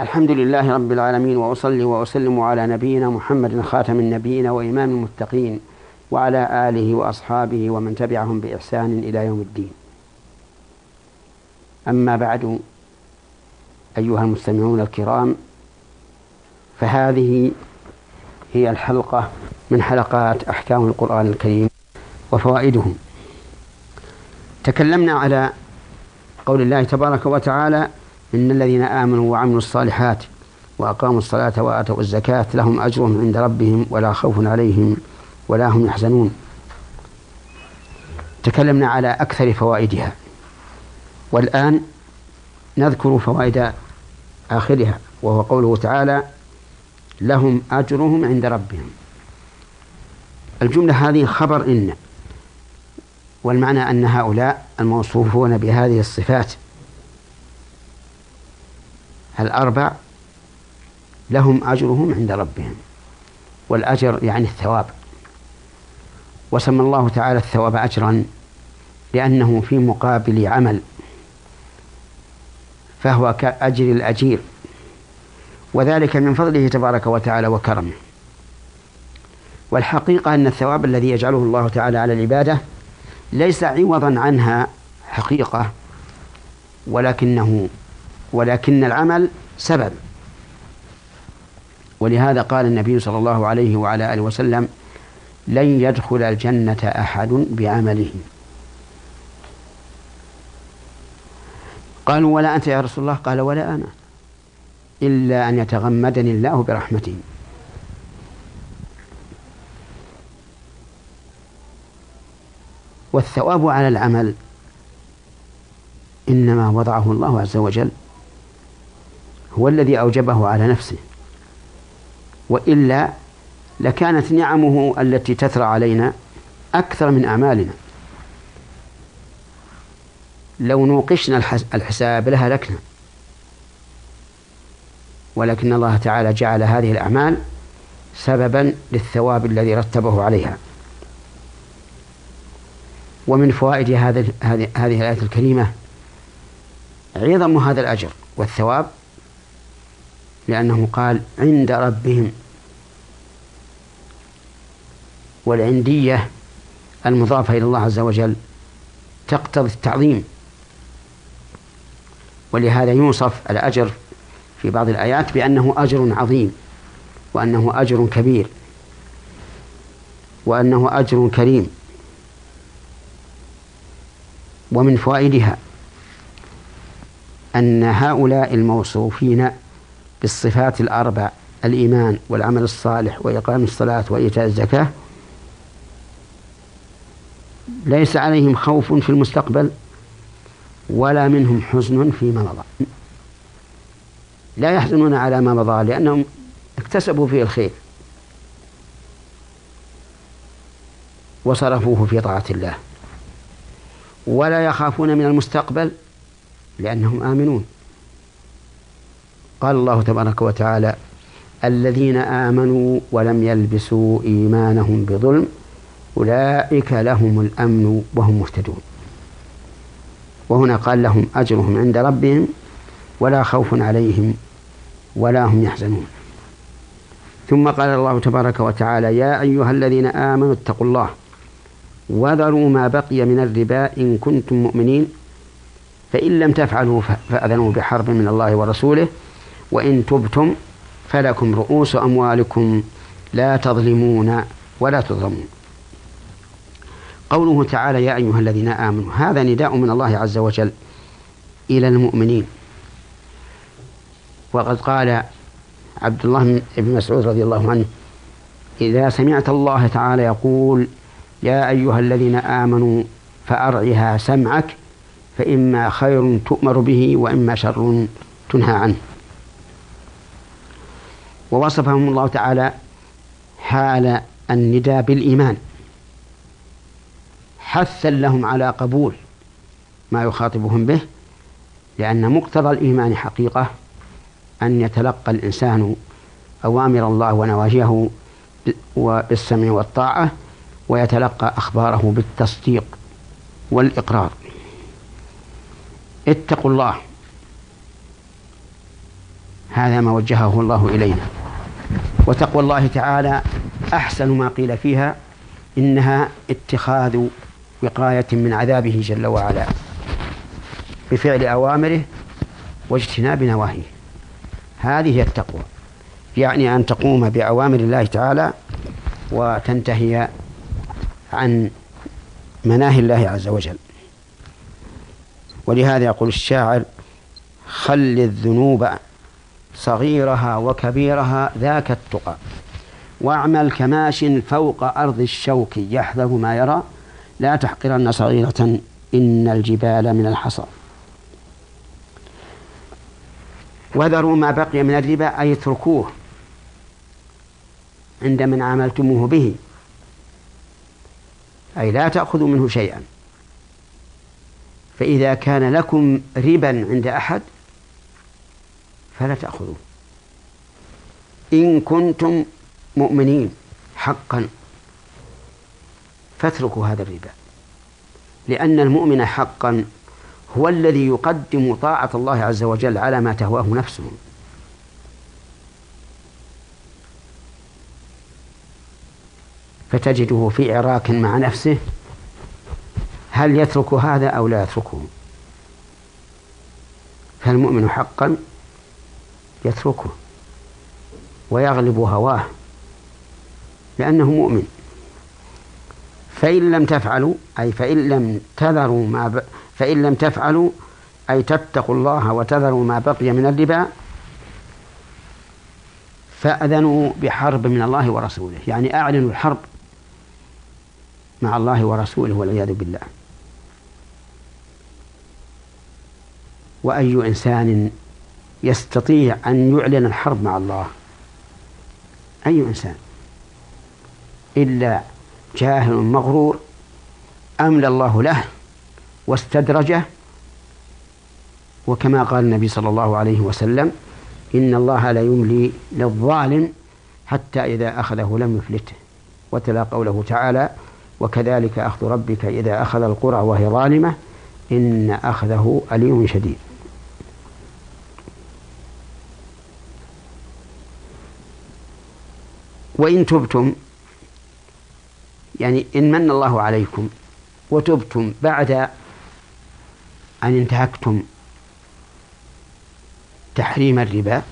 الحمد لله رب العالمين وأصلي وأسلم على نبينا محمد خاتم النبيين وإمام المتقين وعلى آله وأصحابه ومن تبعهم بإحسان إلى يوم الدين. أما بعد أيها المستمعون الكرام فهذه هي الحلقة من حلقات أحكام القرآن الكريم وفوائده. تكلمنا على قول الله تبارك وتعالى إن الذين آمنوا وعملوا الصالحات وأقاموا الصلاة وآتوا الزكاة لهم أجرهم عند ربهم ولا خوف عليهم ولا هم يحزنون. تكلمنا على أكثر فوائدها. والآن نذكر فوائد آخرها وهو قوله تعالى لهم أجرهم عند ربهم. الجملة هذه خبر إن والمعنى أن هؤلاء الموصوفون بهذه الصفات الأربع لهم أجرهم عند ربهم والأجر يعني الثواب. وسمى الله تعالى الثواب أجرا لأنه في مقابل عمل فهو كأجر الأجير وذلك من فضله تبارك وتعالى وكرمه. والحقيقة أن الثواب الذي يجعله الله تعالى على العبادة ليس عوضا عنها حقيقة ولكنه ولكن العمل سبب. ولهذا قال النبي صلى الله عليه وعلى آله وسلم لن يدخل الجنة أحد بعمله قالوا ولا أنت يا رسول الله؟ قال ولا أنا. إلا أن يتغمدني الله برحمته. والثواب على العمل إنما وضعه الله عز وجل هو الذي أوجبه على نفسه. وإلا لكانت نعمه التي تثرى علينا أكثر من أعمالنا. لو نوقشنا الحساب لهلكنا. ولكن الله تعالى جعل هذه الأعمال سببا للثواب الذي رتبه عليها. ومن فوائد هذه هذه الآية الكريمة عظم هذا الأجر والثواب لأنه قال عند ربهم. والعندية المضافة إلى الله عز وجل تقتضي التعظيم. ولهذا يوصف الأجر في بعض الآيات بأنه أجر عظيم وأنه أجر كبير وأنه أجر كريم ومن فوائدها أن هؤلاء الموصوفين بالصفات الأربع الإيمان والعمل الصالح وإقام الصلاة وإيتاء الزكاة. ليس عليهم خوف في المستقبل ولا منهم حزن فيما مضى. لا يحزنون على ما مضى لأنهم اكتسبوا فيه الخير وصرفوه في طاعة الله. ولا يخافون من المستقبل لأنهم آمنون. قال الله تبارك وتعالى الذين آمنوا ولم يلبسوا إيمانهم بظلم أولئك لهم الأمن وهم مهتدون. وهنا قال لهم أجرهم عند ربهم ولا خوف عليهم ولا هم يحزنون. ثم قال الله تبارك وتعالى يا أيها الذين آمنوا اتقوا الله وذروا ما بقي من الربا إن كنتم مؤمنين فإن لم تفعلوا فأذنوا بحرب من الله ورسوله وإن تبتم فلكم رؤوس أموالكم لا تظلمون ولا تظلمون. قوله تعالى يا أيها الذين آمنوا هذا نداء من الله عز وجل إلى المؤمنين. وقد قال عبد الله بن مسعود رضي الله عنه إذا سمعت الله تعالى يقول يا أيها الذين آمنوا فأرعها سمعك فإما خير تؤمر به وإما شر تنهى عنه. ووصفهم الله تعالى حال النداء بالإيمان. حثا لهم على قبول ما يخاطبهم به لأن مقتضى الإيمان حقيقة أن يتلقى الإنسان أوامر الله ونواهيه بالسمع والطاعة ويتلقى أخباره بالتصديق والإقرار. اتقوا الله هذا ما وجهه الله إلينا. وتقوى الله تعالى أحسن ما قيل فيها إنها اتخاذ وقاية من عذابه جل وعلا بفعل أوامره واجتناب نواهيه. هذه هي التقوى. يعني أن تقوم بأوامر الله تعالى وتنتهي عن مناهي الله عز وجل. ولهذا يقول الشاعر خل الذنوب صغيرها وكبيرها ذاك التقى. واعمل كماش فوق أرض الشوك يحذر ما يرى. لا تحقرن صغيرة إن الجبال من الحصى. وذروا ما بقي من الربا أي اتركوه عند من عاملتموه به. أي لا تأخذوا منه شيئا. فإذا كان لكم ربا عند أحد فلا تأخذوه إن كنتم مؤمنين حقا فاتركوا هذا الربا لأن المؤمن حقا هو الذي يقدم طاعة الله عز وجل على ما تهواه نفسه. فتجده في عراك مع نفسه هل يترك هذا أو لا يتركه؟ فالمؤمن حقا يتركه ويغلب هواه لأنه مؤمن. فإن لم تفعلوا أي فإن لم تذروا ما ب... فإن لم تفعلوا أي تتقوا الله وتذروا ما بقي من الربا فأذنوا بحرب من الله ورسوله. يعني أعلنوا الحرب مع الله ورسوله والعياذ بالله. وأي إنسان يستطيع أن يعلن الحرب مع الله. أي إنسان. إلا جاهل مغرور أملى الله له واستدرجه. وكما قال النبي صلى الله عليه وسلم إن الله لا يملي للظالم حتى إذا أخذه لم يفلته. وتلا قوله تعالى وكذلك أخذ ربك إذا أخذ القرى وهي ظالمة إن أخذه أليم شديد. وإن تبتم يعني إن من الله عليكم وتبتم بعد أن انتهكتم تحريم الربا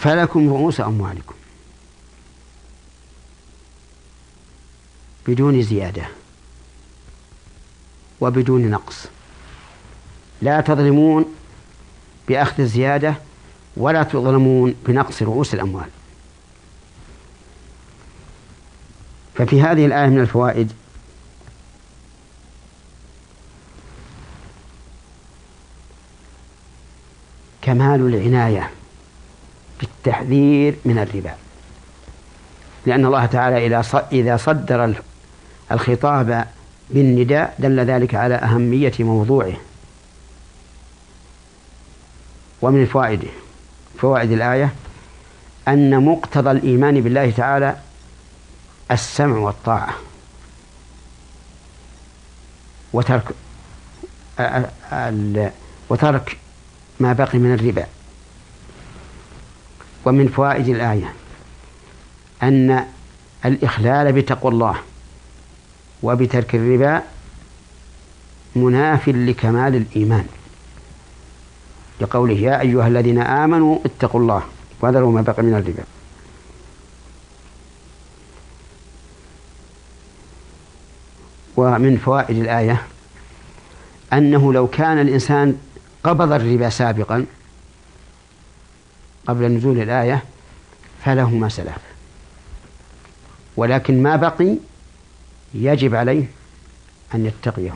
فلكم رؤوس أموالكم بدون زيادة وبدون نقص. لا تظلمون بأخذ الزيادة ولا تظلمون بنقص رؤوس الأموال. ففي هذه الآية من الفوائد. كمال العناية بالتحذير من الربا. لأن الله تعالى إذا صدر الخطاب بالنداء دل ذلك على أهمية موضوعه. ومن فوائده فوائد الآية أن مقتضى الإيمان بالله تعالى السمع والطاعة وترك وترك ما بقي من الربا. ومن فوائد الآية أن الإخلال بتقوى الله وبترك الربا مناف لكمال الإيمان. لقوله يا أيها الذين آمنوا اتقوا الله وذروا ما بقي من الربا. ومن فوائد الآية أنه لو كان الإنسان قبض الربا سابقا قبل نزول الآية فله ما سلف. ولكن ما بقي يجب عليه أن يتقيه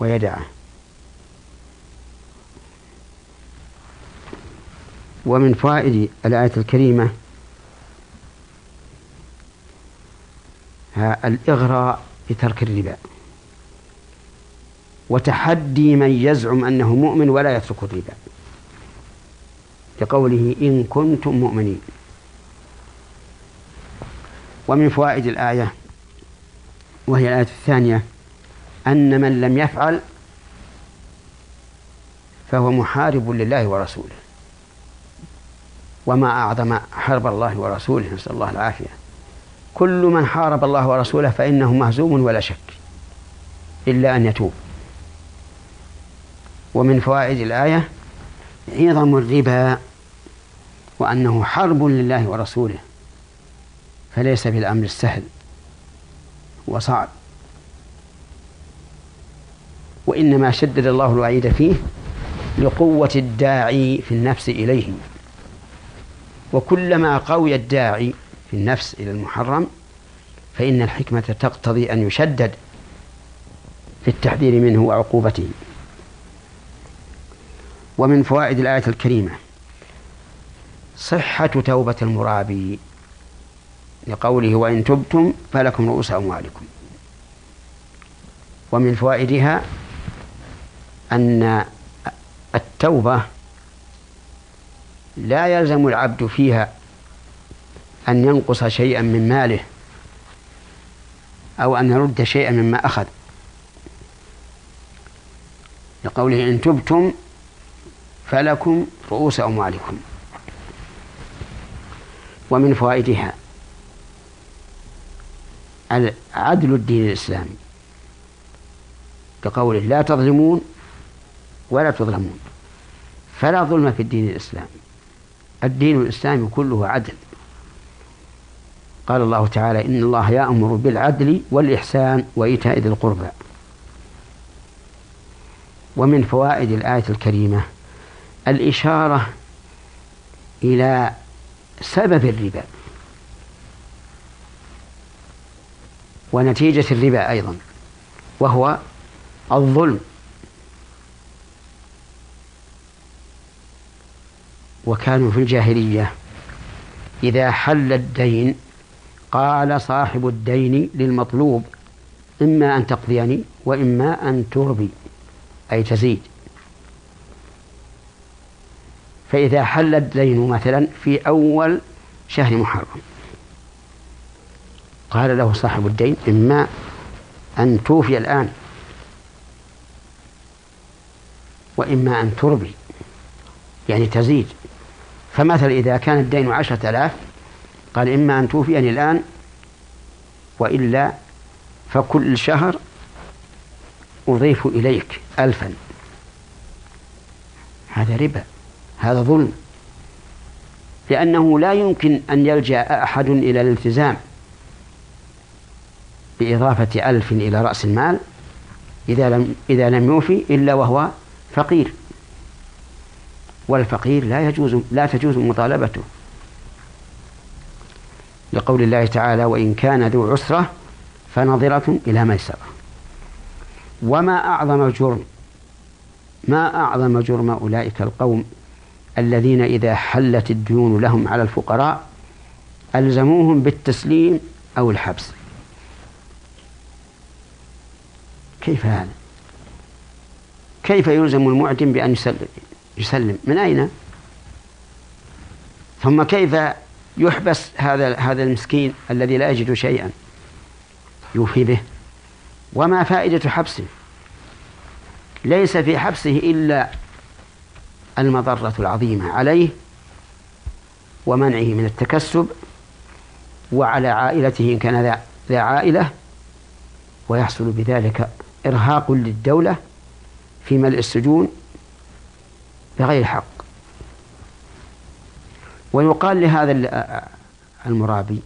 ويدعه. ومن فوائد الآية الكريمة الإغراء بترك الربا. وتحدي من يزعم أنه مؤمن ولا يترك الربا. لقوله إن كنتم مؤمنين. ومن فوائد الآية وهي الآية الثانية أن من لم يفعل فهو محارب لله ورسوله. وما أعظم حرب الله ورسوله نسأل الله العافية. كل من حارب الله ورسوله فإنه مهزوم ولا شك إلا أن يتوب. ومن فوائد الآية عظم الربا وأنه حرب لله ورسوله فليس بالأمر السهل وصعب. وإنما شدد الله الوعيد فيه لقوة الداعي في النفس إليه وكلما قوي الداعي في النفس إلى المحرم فإن الحكمة تقتضي أن يشدد في التحذير منه وعقوبته. ومن فوائد الآية الكريمة صحة توبة المرابي لقوله وإن تبتم فلكم رؤوس أموالكم. ومن فوائدها أن التوبة لا يلزم العبد فيها أن ينقص شيئا من ماله أو أن يرد شيئا مما أخذ. لقوله إن تبتم فلكم رؤوس أموالكم ومن فوائدها عدل الدين الإسلامي كقوله لا تظلمون ولا تظلمون فلا ظلم في الدين الإسلامي. الدين الإسلامي كله عدل. قال الله تعالى إن الله يأمر بالعدل والإحسان وإيتاء ذي القربى. ومن فوائد الآية الكريمة الإشارة إلى سبب الربا ونتيجة الربا أيضا وهو الظلم. وكانوا في الجاهلية إذا حل الدين قال صاحب الدين للمطلوب إما أن تقضيني وإما أن تربي أي تزيد. فإذا حل الدين مثلا في أول شهر محرم. قال له صاحب الدين إما أن توفي الآن وإما أن تربي يعني تزيد. فمثلا إذا كان الدين عشرة آلاف قال إما أن توفيني الآن وإلا فكل شهر أضيف إليك ألفا. هذا ربا هذا ظلم. لأنه لا يمكن أن يلجأ أحد إلى الالتزام بإضافة ألف إلى رأس المال إذا لم إذا لم يوفي إلا وهو فقير. والفقير لا يجوز لا تجوز مطالبته. لقول الله تعالى وإن كان ذو عسرة فنظرة إلى ميسرة. وما أعظم الجرم ما أعظم جرم أولئك القوم الذين إذا حلت الديون لهم على الفقراء ألزموهم بالتسليم أو الحبس. كيف هذا؟ كيف يلزم المعدم بأن يسلم؟ يسلم. من أين؟ ثم كيف يحبس هذا هذا المسكين الذي لا يجد شيئا. يوفي به. وما فائدة حبسه؟ ليس في حبسه إلا المضرة العظيمة عليه ومنعه من التكسب وعلى عائلته إن كان ذا عائلة. ويحصل بذلك إرهاق للدولة في ملء السجون بغير حق. ويقال لهذا المرابي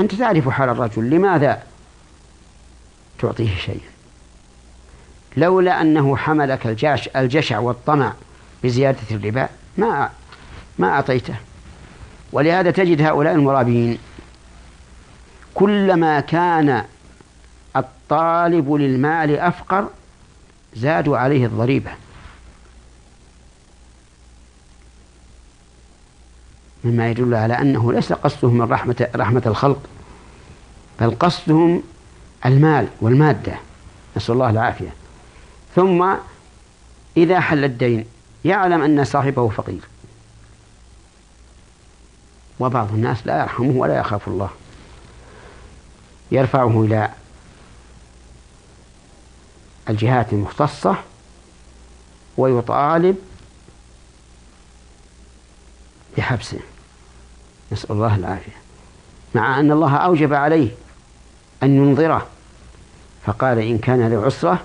أنت تعرف حال الرجل لماذا تعطيه شيئا؟ لولا أنه حملك الجاش الجشع والطمع بزيادة الربا ما ما أعطيته. ولهذا تجد هؤلاء المرابين كلما كان الطالب للمال أفقر زادوا عليه الضريبة. مما يدل على أنه ليس قصدهم من رحمة رحمة الخلق بل قصدهم المال والمادة. نسأل الله العافية. ثم إذا حل الدين يعلم أن صاحبه فقير. وبعض الناس لا يرحمه ولا يخاف الله. يرفعه إلى الجهات المختصة ويطالب بحبسه. نسأل الله العافية. مع أن الله أوجب عليه أن ينظره فقال إن كان لعسرة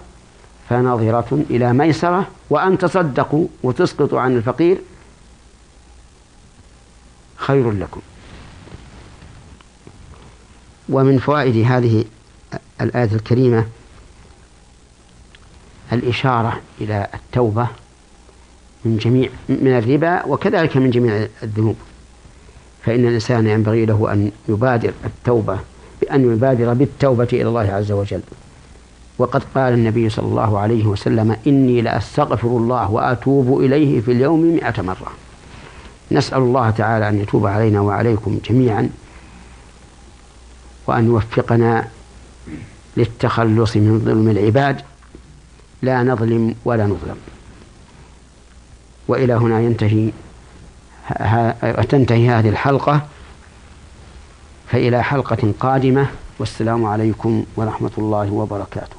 فناظرة إلى ميسرة وأن تصدقوا وتسقطوا عن الفقير خير لكم. ومن فوائد هذه الآية الكريمة الإشارة إلى التوبة من جميع من الربا وكذلك من جميع الذنوب. فإن الإنسان ينبغي له أن يبادر التوبة بأن يبادر بالتوبة إلى الله عز وجل. وقد قال النبي صلى الله عليه وسلم إني لأستغفر الله وأتوب إليه في اليوم مئة مرة. نسأل الله تعالى أن يتوب علينا وعليكم جميعا وأن يوفقنا للتخلص من ظلم العباد. لا نظلم ولا نظلم. وإلى هنا ينتهي تنتهي هذه الحلقة فإلى حلقة قادمة والسلام عليكم ورحمة الله وبركاته.